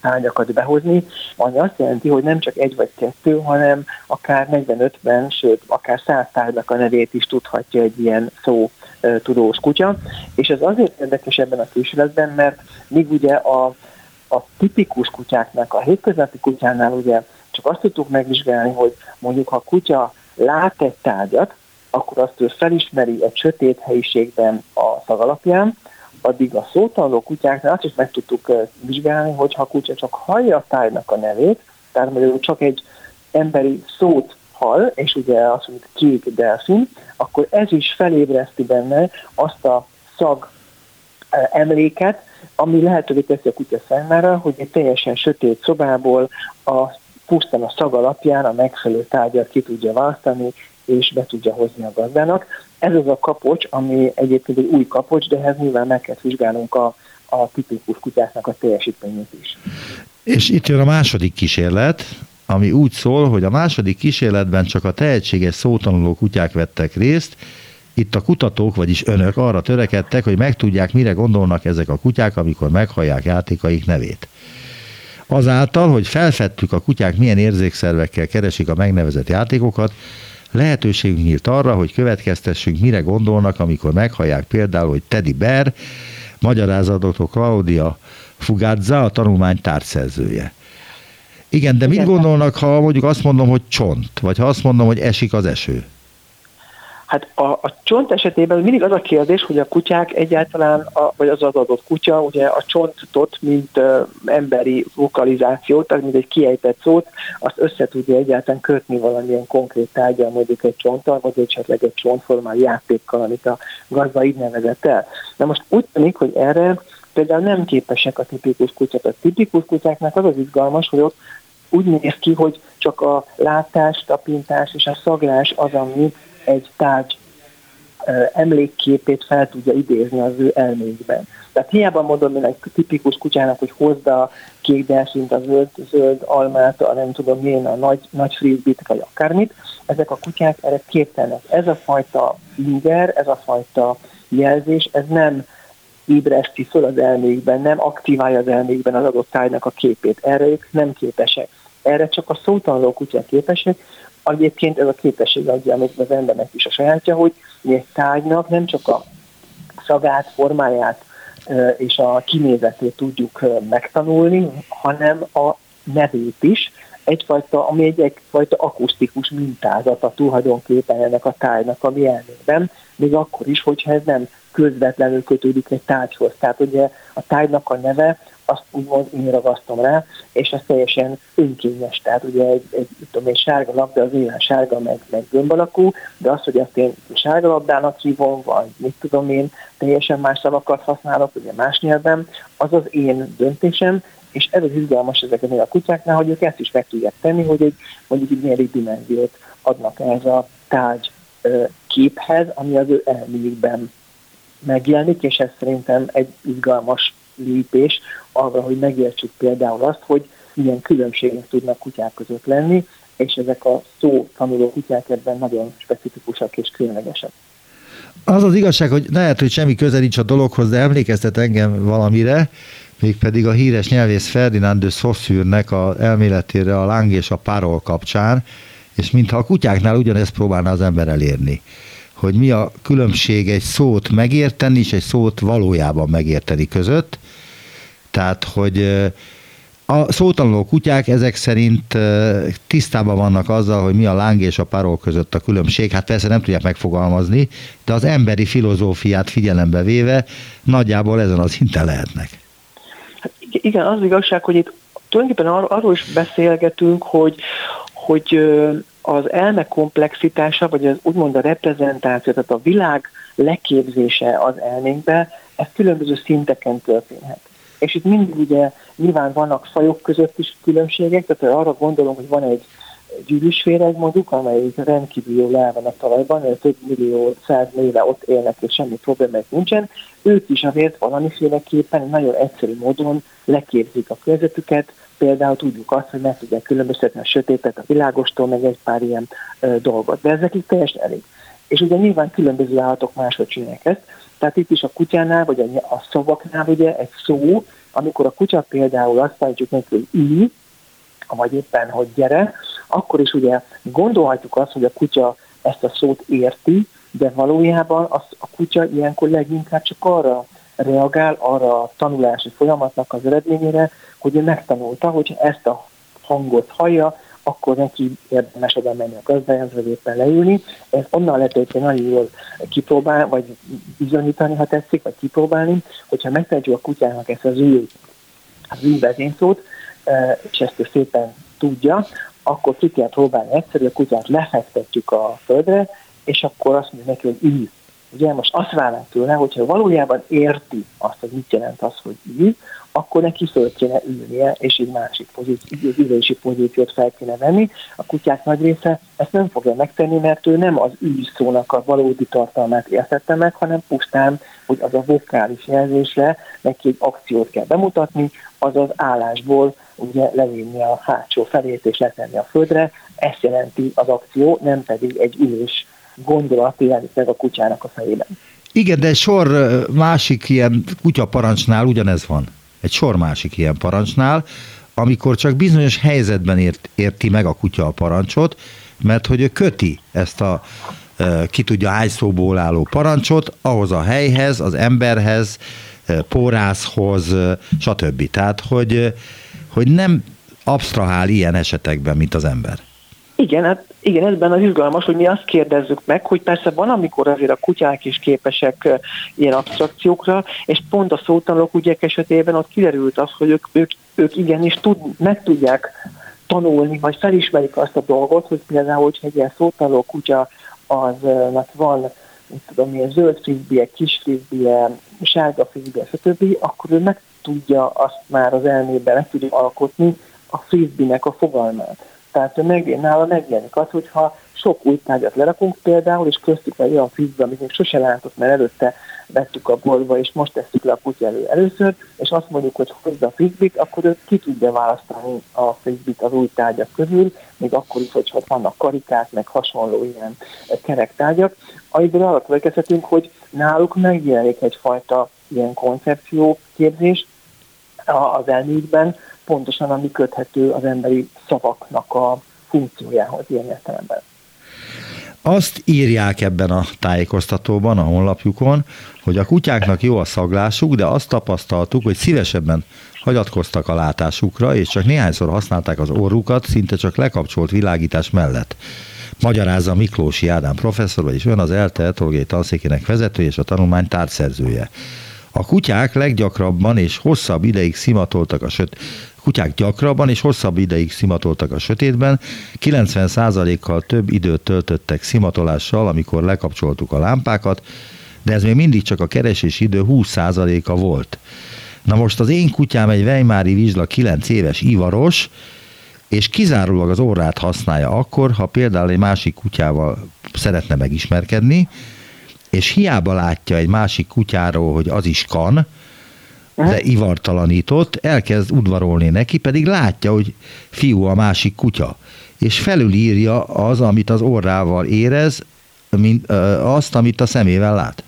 tárgyakat behozni, ami azt jelenti, hogy nem csak egy vagy kettő, hanem akár 45-ben, sőt, akár 100 tárgynak a nevét is tudhatja egy ilyen szó tudós kutya, és ez azért érdekes ebben a kísérletben, mert míg ugye a, a tipikus kutyáknak, a hétköznapi kutyánál ugye csak azt tudtuk megvizsgálni, hogy mondjuk ha a kutya lát egy tárgyat, akkor azt ő felismeri egy sötét helyiségben a szag alapján, addig a szótanuló kutyáknál azt is meg tudtuk vizsgálni, hogy ha a kutya csak hallja a tájnak a nevét, tehát mondjuk csak egy emberi szót hall, és ugye azt mondjuk kék delfin, akkor ez is felébreszti benne azt a szag emléket, ami lehetővé teszi a kutya számára, hogy egy teljesen sötét szobából a pusztán a szag alapján a megfelelő tárgyat ki tudja választani, és be tudja hozni a gazdának. Ez az a kapocs, ami egyébként egy új kapocs, de ehhez nyilván meg kell vizsgálnunk a, a tipikus kutyáknak a teljesítményét is. És itt jön a második kísérlet, ami úgy szól, hogy a második kísérletben csak a tehetséges szótanuló kutyák vettek részt, itt a kutatók, vagyis önök arra törekedtek, hogy megtudják, mire gondolnak ezek a kutyák, amikor meghallják játékaik nevét. Azáltal, hogy felfedtük a kutyák milyen érzékszervekkel keresik a megnevezett játékokat, lehetőségünk nyílt arra, hogy következtessünk, mire gondolnak, amikor meghallják például, hogy Teddy Bear, magyarázatot Claudia Fugazza, a tanulmány tárgyszerzője. Igen, de mit gondolnak, ha mondjuk azt mondom, hogy csont, vagy ha azt mondom, hogy esik az eső? Hát a, a csont esetében mindig az a kérdés, hogy a kutyák egyáltalán, a, vagy az az adott kutya, ugye a csontot, mint uh, emberi vokalizációt, tehát mint egy kiejtett szót, azt össze tudja egyáltalán kötni valamilyen konkrét tárgyal, mondjuk egy csonttal, vagy esetleg egy csontformál játékkal, amit a gazda így nevezett el. Na most úgy tűnik, hogy erre például nem képesek a tipikus kutyák. A tipikus kutyáknak az az izgalmas, hogy ott úgy néz ki, hogy csak a látás, tapintás és a szaglás az, ami egy tárgy emlékképét fel tudja idézni az ő elmékben. Tehát hiába mondom én egy tipikus kutyának, hogy hozd a kék delfint, a zöld, zöld almát, a nem tudom milyen, a nagy, nagy frisbit, vagy akármit, ezek a kutyák erre képtelenek. Ez a fajta inger, ez a fajta jelzés, ez nem ébreszti föl az elmékben, nem aktiválja az elmékben az adott tájnak a képét. Erre ők nem képesek. Erre csak a szótanuló kutyák képesek. Egyébként ez a képesség adja amit az embernek is a sajátja, hogy egy tárgynak nem csak a szagát, formáját és a kinézetét tudjuk megtanulni, hanem a nevét is, egyfajta, ami egy egyfajta akusztikus mintázata tulajdonképpen ennek a tájnak a mi elmében, még akkor is, hogyha ez nem közvetlenül kötődik egy tárgyhoz. Tehát ugye a tárgynak a neve, azt úgymond én ragasztom rá, és ez teljesen önkényes. Tehát ugye egy, egy, tudom, egy sárga labda az ilyen sárga, meg, meg gömb alakú, de az, hogy azt én sárga labdának hívom, vagy mit tudom én, teljesen más szavakat használok, ugye más nyelven, az az én döntésem, és ez az izgalmas ezeknél a kutyáknál, hogy ők ezt is meg tudják tenni, hogy egy, mondjuk egy milyen dimenziót adnak ez a tárgy képhez, ami az ő elméjükben megjelenik, és ez szerintem egy izgalmas lépés arra, hogy megértsük például azt, hogy milyen különbségek tudnak kutyák között lenni, és ezek a szó tanuló kutyák ebben nagyon specifikusak és különlegesek. Az az igazság, hogy lehet, hogy semmi köze nincs a dologhoz, de emlékeztet engem valamire, mégpedig a híres nyelvész Ferdinand de Saussure-nek a elméletére a láng és a párol kapcsán, és mintha a kutyáknál ugyanezt próbálna az ember elérni hogy mi a különbség egy szót megérteni és egy szót valójában megérteni között. Tehát, hogy a szótanuló kutyák ezek szerint tisztában vannak azzal, hogy mi a láng és a parol között a különbség. Hát persze nem tudják megfogalmazni, de az emberi filozófiát figyelembe véve nagyjából ezen az szinten lehetnek. Hát igen, az igazság, hogy itt tulajdonképpen arról is beszélgetünk, hogy, hogy az elme komplexitása, vagy az úgymond a reprezentáció, tehát a világ leképzése az elménkbe, ez különböző szinteken történhet. És itt mindig ugye nyilván vannak fajok között is különbségek, tehát arra gondolom, hogy van egy gyűrűsféreg mondjuk, amelyik rendkívül jól el van a talajban, több millió, száz éve ott élnek, és semmi problémák nincsen, ők is azért valamiféleképpen nagyon egyszerű módon leképzik a körzetüket, például tudjuk azt, hogy meg tudják különböztetni a sötétet a világostól, meg egy pár ilyen ö, dolgot. De ezek itt teljesen elég. És ugye nyilván különböző állatok máshogy csinálják ezt. Tehát itt is a kutyánál, vagy a, a szavaknál ugye egy szó, amikor a kutya például azt mondjuk neki, hogy ülj, vagy éppen, hogy gyere, akkor is ugye gondolhatjuk azt, hogy a kutya ezt a szót érti, de valójában az, a kutya ilyenkor leginkább csak arra reagál, arra a tanulási folyamatnak az eredményére, hogy ő megtanulta, hogy ezt a hangot hallja, akkor neki érdemes oda menni a gazdájához, vagy éppen leülni. Ez onnan lehet hogy nagyon jól kipróbálni, vagy bizonyítani, ha tetszik, vagy kipróbálni, hogyha megtehetjük a kutyának ezt az új, az új vezényszót, e, és ezt ő szépen tudja, akkor ki kell próbálni egyszerű, a kutyát lefektetjük a földre, és akkor azt mondjuk neki, hogy ülj. Ugye most azt várnánk tőle, hogyha valójában érti azt, hogy mit jelent az, hogy ülj, akkor neki föl kéne ülnie, és egy másik pozíció, ülési pozíciót fel kéne venni. A kutyák nagy része ezt nem fogja megtenni, mert ő nem az ülj szónak a valódi tartalmát értette meg, hanem pusztán, hogy az a vokális jelzésre neki egy akciót kell bemutatni, az az állásból ugye levinni a hátsó felét és letenni a földre. Ezt jelenti az akció, nem pedig egy ülés gondolat jelenik meg a kutyának a fejében. Igen, de sor másik ilyen kutyaparancsnál ugyanez van egy sor másik ilyen parancsnál, amikor csak bizonyos helyzetben ért, érti meg a kutya a parancsot, mert hogy ő köti ezt a ki tudja hány szóból álló parancsot ahhoz a helyhez, az emberhez, pórászhoz, stb. Tehát, hogy, hogy nem absztrahál ilyen esetekben, mint az ember. Igen, hát igen, ezben az izgalmas, hogy mi azt kérdezzük meg, hogy persze van, amikor azért a kutyák is képesek ilyen abstrakciókra, és pont a szótanulók ügyek esetében ott kiderült az, hogy ők, ők, ők igenis tud, meg tudják tanulni, vagy felismerik azt a dolgot, hogy például, hogyha egy ilyen szótanuló kutya aznak van mit tudom, milyen zöld frisbee, kis frisbee, sárga frisbee, stb., akkor ő meg tudja azt már az elmében, meg tudja alkotni a frisbee-nek a fogalmát. Tehát meg, nála megjelenik az, hogyha sok új tárgyat lerakunk például, és köztük egy olyan fizbe, amit még sose látott, mert előtte vettük a boltba, és most tesszük le a kutya elő először, és azt mondjuk, hogy hozd a fizbit, akkor ő ki tudja választani a fizbit az új tárgyak közül, még akkor is, hogyha vannak karikák, meg hasonló ilyen kerek tárgyak, amiből arra következhetünk, hogy náluk megjelenik egyfajta ilyen koncepció képzés az elmékben, pontosan ami köthető az emberi szavaknak a funkciójához ilyen értelemben. Azt írják ebben a tájékoztatóban, a honlapjukon, hogy a kutyáknak jó a szaglásuk, de azt tapasztaltuk, hogy szívesebben hagyatkoztak a látásukra, és csak néhányszor használták az orrukat, szinte csak lekapcsolt világítás mellett. Magyarázza Miklósi Ádám professzor, vagyis ön az ELTE etológiai tanszékének vezetője és a tanulmány tárgyszerzője. A kutyák leggyakrabban és hosszabb ideig szimatoltak a söt, kutyák gyakrabban és hosszabb ideig szimatoltak a sötétben, 90%-kal több időt töltöttek szimatolással, amikor lekapcsoltuk a lámpákat, de ez még mindig csak a keresés idő 20%-a volt. Na most az én kutyám egy Weimári Vizsla 9 éves ivaros, és kizárólag az orrát használja akkor, ha például egy másik kutyával szeretne megismerkedni, és hiába látja egy másik kutyáról, hogy az is kan, de ivartalanított, elkezd udvarolni neki, pedig látja, hogy fiú a másik kutya, és felülírja az, amit az orrával érez, mint, azt, amit a szemével lát.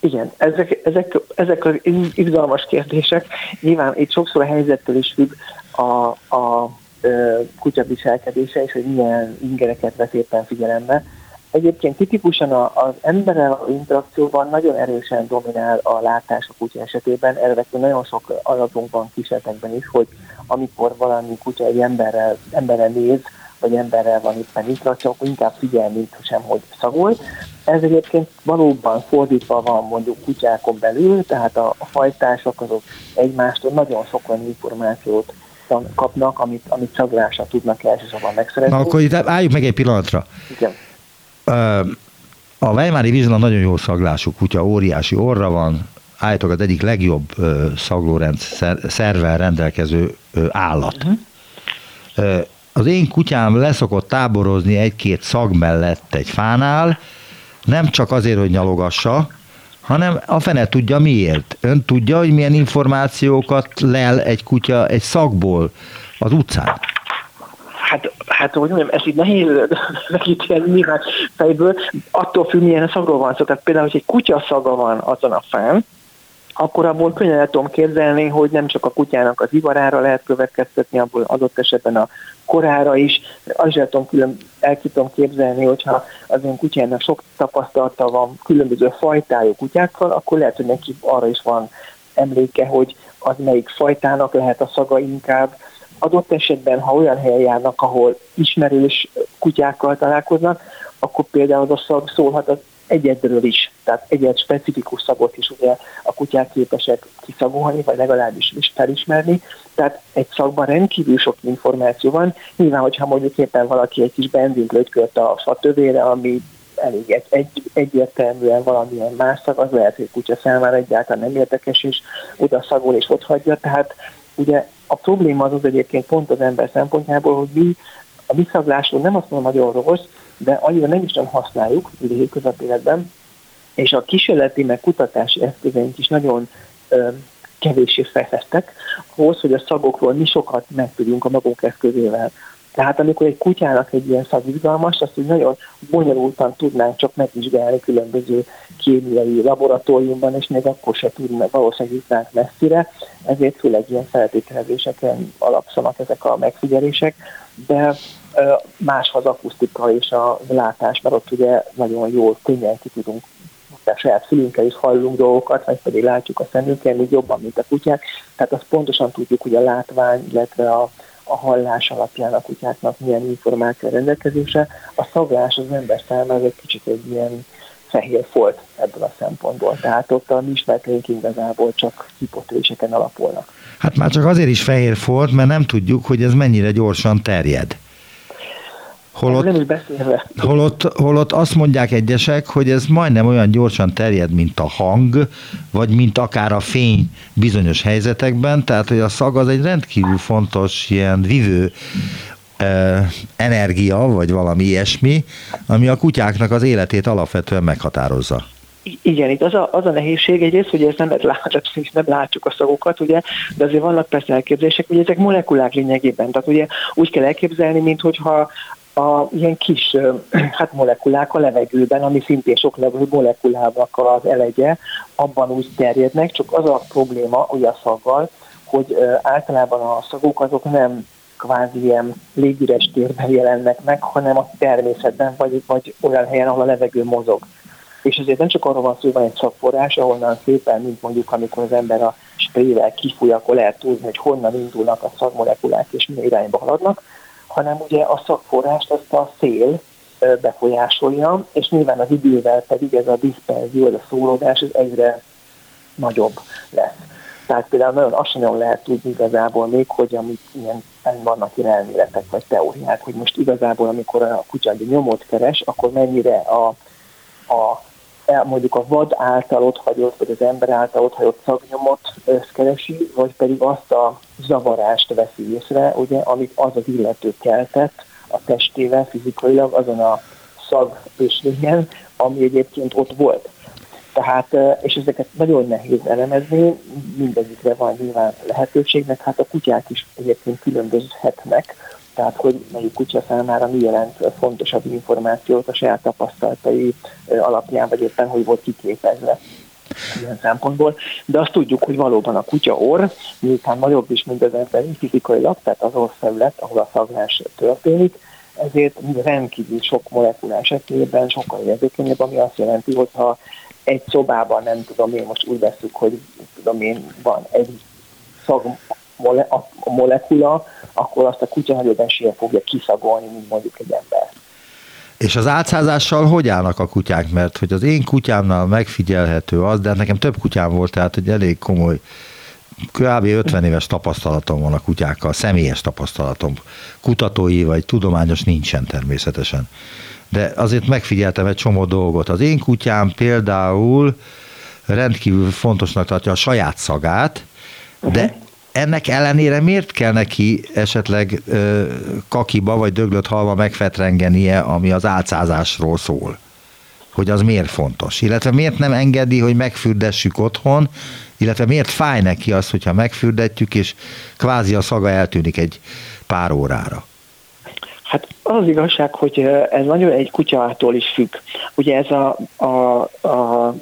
Igen, ezek, ezek, ezek az izgalmas kérdések. Nyilván itt sokszor a helyzettől is függ a, a, a kutya viselkedése, és hogy milyen ingereket vesz éppen figyelembe. Egyébként tipikusan az emberrel a interakcióban nagyon erősen dominál a látás a kutya esetében. Erre nagyon sok adatunk van kísérletekben is, hogy amikor valami kutya egy emberrel, emberrel néz, vagy emberrel van éppen interakció, akkor inkább figyel, mint sem, hogy szagol. Ez egyébként valóban fordítva van mondjuk kutyákon belül, tehát a, a fajtások azok egymástól nagyon sok olyan információt kapnak, amit, amit szaglásra tudnak elsősorban megszerezni. Na akkor itt álljunk meg egy pillanatra. Igen. A Weimári Vizsla nagyon jó szaglású kutya, óriási orra van, állítólag az egyik legjobb szaglórend szervel rendelkező állat. Uh-huh. Az én kutyám leszokott táborozni egy-két szag mellett egy fánál, nem csak azért, hogy nyalogassa, hanem a fene tudja miért. Ön tudja, hogy milyen információkat lel egy kutya egy szagból az utcán? Hát, hát hogy mondjam, ez így nehéz megítélni nyilván fejből, attól függ, milyen szagról van szó. Tehát például, hogy egy kutya szaga van azon a fán, akkor abból könnyen el tudom képzelni, hogy nem csak a kutyának az ivarára lehet következtetni, abból adott esetben a korára is. Azt el tudom, külön, el tudom képzelni, hogyha az ön kutyának sok tapasztalata van különböző fajtájú kutyákkal, akkor lehet, hogy neki arra is van emléke, hogy az melyik fajtának lehet a szaga inkább. Adott esetben, ha olyan helyen járnak, ahol ismerős kutyákkal találkoznak, akkor például az a szag szólhat az egyedről is, tehát egyed specifikus szagot is ugye a kutyák képesek kiszagolni, vagy legalábbis is felismerni. Tehát egy szagban rendkívül sok információ van. Nyilván, hogyha mondjuk éppen valaki egy kis benzint lötykölt a fa tövére, ami elég egy, egy, egyértelműen valamilyen más szag, az lehet, hogy kutya számára egyáltalán nem érdekes, és oda szagol és ott hagyja. Tehát ugye a probléma az az egyébként pont az ember szempontjából, hogy mi a visszaglásról nem azt mondom nagyon rossz, de annyira nem is nem használjuk a hétköznapéletben, és a kísérleti meg kutatási eszközeink is nagyon ö, kevéssé fejlesztek, ahhoz, hogy a szagokról mi sokat megtudjunk a magunk eszközével. Tehát amikor egy kutyának egy ilyen szag izgalmas, azt úgy nagyon bonyolultan tudnánk csak megvizsgálni különböző kémiai laboratóriumban, és még akkor se tudnánk, valószínűleg jutnánk messzire, ezért főleg ilyen feltételezéseken alapszanak ezek a megfigyelések, de más az akusztika és a látás, mert ott ugye nagyon jól, könnyen ki tudunk a saját fülünkkel is hallunk dolgokat, vagy pedig látjuk a szemünkkel még jobban, mint a kutyák. Tehát azt pontosan tudjuk, hogy a látvány, illetve a, a hallás alapján a kutyáknak milyen információ rendelkezése. A szaglás az ember számára egy kicsit egy ilyen fehér folt ebből a szempontból. Tehát ott a mi ismerteink igazából csak hipotéziseken alapulnak. Hát már csak azért is fehér folt, mert nem tudjuk, hogy ez mennyire gyorsan terjed Holott, nem is beszélve. Holott, holott azt mondják egyesek, hogy ez majdnem olyan gyorsan terjed, mint a hang, vagy mint akár a fény bizonyos helyzetekben, tehát hogy a szag az egy rendkívül fontos ilyen vivő energia, vagy valami ilyesmi, ami a kutyáknak az életét alapvetően meghatározza. Igen, itt az a, az a nehézség egyrészt, hogy ez nem, lát, nem látjuk a szagokat, ugye, de azért vannak persze elképzelések, hogy ezek molekulák lényegében. Tehát ugye úgy kell elképzelni, mint hogyha a ilyen kis hát molekulák a levegőben, ami szintén sok levegő molekulának az elegye, abban úgy terjednek, csak az a probléma ugye a szaggal, hogy általában a szagok azok nem kvázi ilyen légüres térben jelennek meg, hanem a természetben, vagy, vagy olyan helyen, ahol a levegő mozog. És ezért nem csak arról van szó, hogy van egy szakforrás, ahonnan szépen, mint mondjuk amikor az ember a sprével kifúj, akkor lehet tudni, hogy honnan indulnak a szagmolekulák és milyen irányba haladnak, hanem ugye a szakforrást azt a szél befolyásolja, és nyilván az idővel pedig ez a diszperzió, ez a szóródás, ez egyre nagyobb lesz. Tehát például nagyon azt sem lehet tudni igazából még, hogy amit ilyen vannak ilyen elméletek vagy teóriák, hogy most igazából amikor a kutya egy nyomot keres, akkor mennyire a, a mondjuk a vad által ott hagyott, vagy az ember által ott hagyott szagnyomot keresi, vagy pedig azt a zavarást veszi észre, ugye, amit az az illető keltett a testével fizikailag azon a szag ösvényen, ami egyébként ott volt. Tehát, és ezeket nagyon nehéz elemezni, mindegyikre van nyilván lehetőségnek, hát a kutyák is egyébként különbözhetnek, tehát hogy melyik kutya számára mi jelent fontosabb információt a saját tapasztalatai alapján, vagy éppen hogy volt kiképezve ilyen szempontból, de azt tudjuk, hogy valóban a kutya orr, miután nagyobb is, az ember fizikailag, tehát az orrfelület, ahol a szaglás történik, ezért rendkívül sok molekulás esetében sokkal érzékenyebb, ami azt jelenti, hogy ha egy szobában, nem tudom én, most úgy veszük, hogy tudom én, van egy szag mole, a molekula, akkor azt a kutya nagyobb esélye fogja kiszagolni, mint mondjuk egy ember. És az átszázással hogy állnak a kutyák? Mert hogy az én kutyámnál megfigyelhető az, de hát nekem több kutyám volt, tehát egy elég komoly, kb. 50 éves tapasztalatom van a kutyákkal, személyes tapasztalatom. Kutatói vagy tudományos nincsen természetesen. De azért megfigyeltem egy csomó dolgot. Az én kutyám például rendkívül fontosnak tartja a saját szagát, de uh-huh ennek ellenére miért kell neki esetleg ö, kakiba vagy döglött halva megfetrengenie, ami az álcázásról szól? Hogy az miért fontos? Illetve miért nem engedi, hogy megfürdessük otthon, illetve miért fáj neki az, hogyha megfürdetjük, és kvázi a szaga eltűnik egy pár órára? Hát az igazság, hogy ez nagyon egy kutyától is függ. Ugye ez a, a, a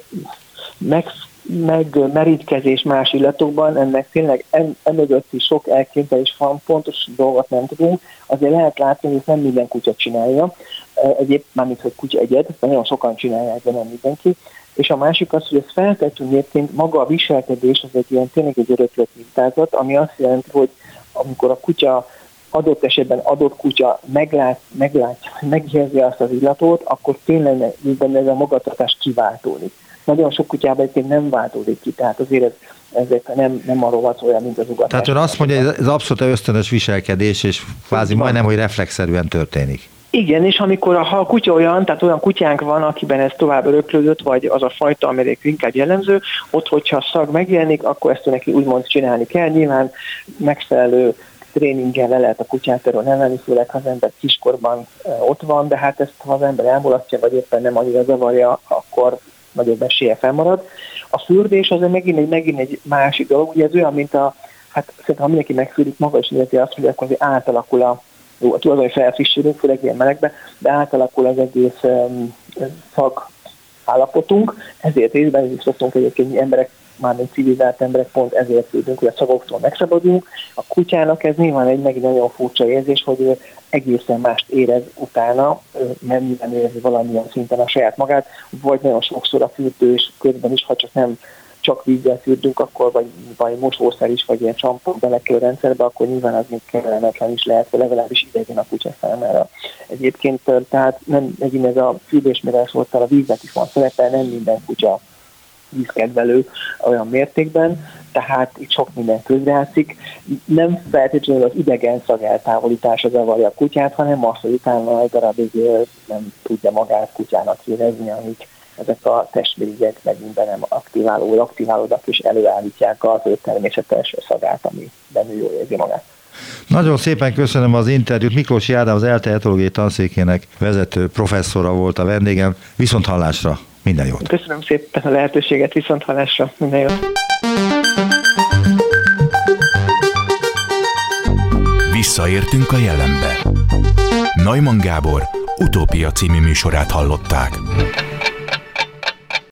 meg, meg merítkezés más illatokban, ennek tényleg emögött is sok elképzelés van, pontos dolgot nem tudunk, azért lehet látni, hogy nem minden kutya csinálja, egyéb, mármint, hogy kutya egyed, nagyon sokan csinálják, de nem mindenki. És a másik az, hogy ez feltettünk egyébként maga a viselkedés, az egy ilyen tényleg egy öröklött mintázat, ami azt jelenti, hogy amikor a kutya adott esetben adott kutya meglát, meglát, megérzi azt az illatot, akkor tényleg benne ez a magatartás kiváltódik nagyon sok kutyában egyébként nem változik ki, tehát azért ez, ezek nem, nem arról van olyan, mint az ugatás. Tehát ön azt mondja, hogy ez abszolút ösztönös viselkedés, és kvázi majdnem, hogy reflexzerűen történik. Igen, és amikor a, ha a kutya olyan, tehát olyan kutyánk van, akiben ez tovább öröklődött, vagy az a fajta, amelyik inkább jellemző, ott, hogyha a szag megjelenik, akkor ezt neki úgymond csinálni kell. Nyilván megfelelő tréninggel le lehet a kutyát erről nevelni, főleg ha az ember kiskorban ott van, de hát ezt ha az ember elmulasztja, vagy éppen nem annyira zavarja, akkor nagyobb esélye felmarad. A fürdés az megint egy, megint egy másik dolog, ugye ez olyan, mint a, hát szerintem ha mindenki megfürdik, maga is érzi azt, hogy akkor azért átalakul a, jó, a tulajdoni felfrissülünk, főleg ilyen melegben, de átalakul az egész um, szag állapotunk, ezért részben is szoktunk egyébként emberek mármint civilizált emberek pont ezért tudunk, hogy a szagoktól megszabaduljunk. A kutyának ez nyilván egy megint nagyon furcsa érzés, hogy egészen mást érez utána, nem minden érzi valamilyen szinten a saját magát, vagy nagyon sokszor a fürdős közben is, ha csak nem csak vízzel fürdünk, akkor vagy, vagy mosószer is, vagy ilyen csampon belekerül rendszerbe, akkor nyilván az még kellemetlen is lehet, vagy legalábbis idegen a kutya számára. Egyébként tehát nem megint ez a fürdésmérés volt, a víznek is van szerepe, nem minden kutya vízkedvelő olyan mértékben, tehát itt sok minden közreátszik. Nem feltétlenül az idegen szag eltávolítása zavarja a kutyát, hanem az, hogy utána egy darabig nem tudja magát kutyának érezni, amik ezek a testvérigyek megint be nem aktiváló, aktiválódnak és előállítják az ő természetes szagát, ami benne jól érzi magát. Nagyon szépen köszönöm az interjút. Miklós Jádám az ELTE etológiai tanszékének vezető professzora volt a vendégem. Viszont hallásra, minden jót! Köszönöm szépen a lehetőséget, viszont hallásra, minden jót! Visszaértünk a jelenbe. Neumann Gábor utópia című műsorát hallották.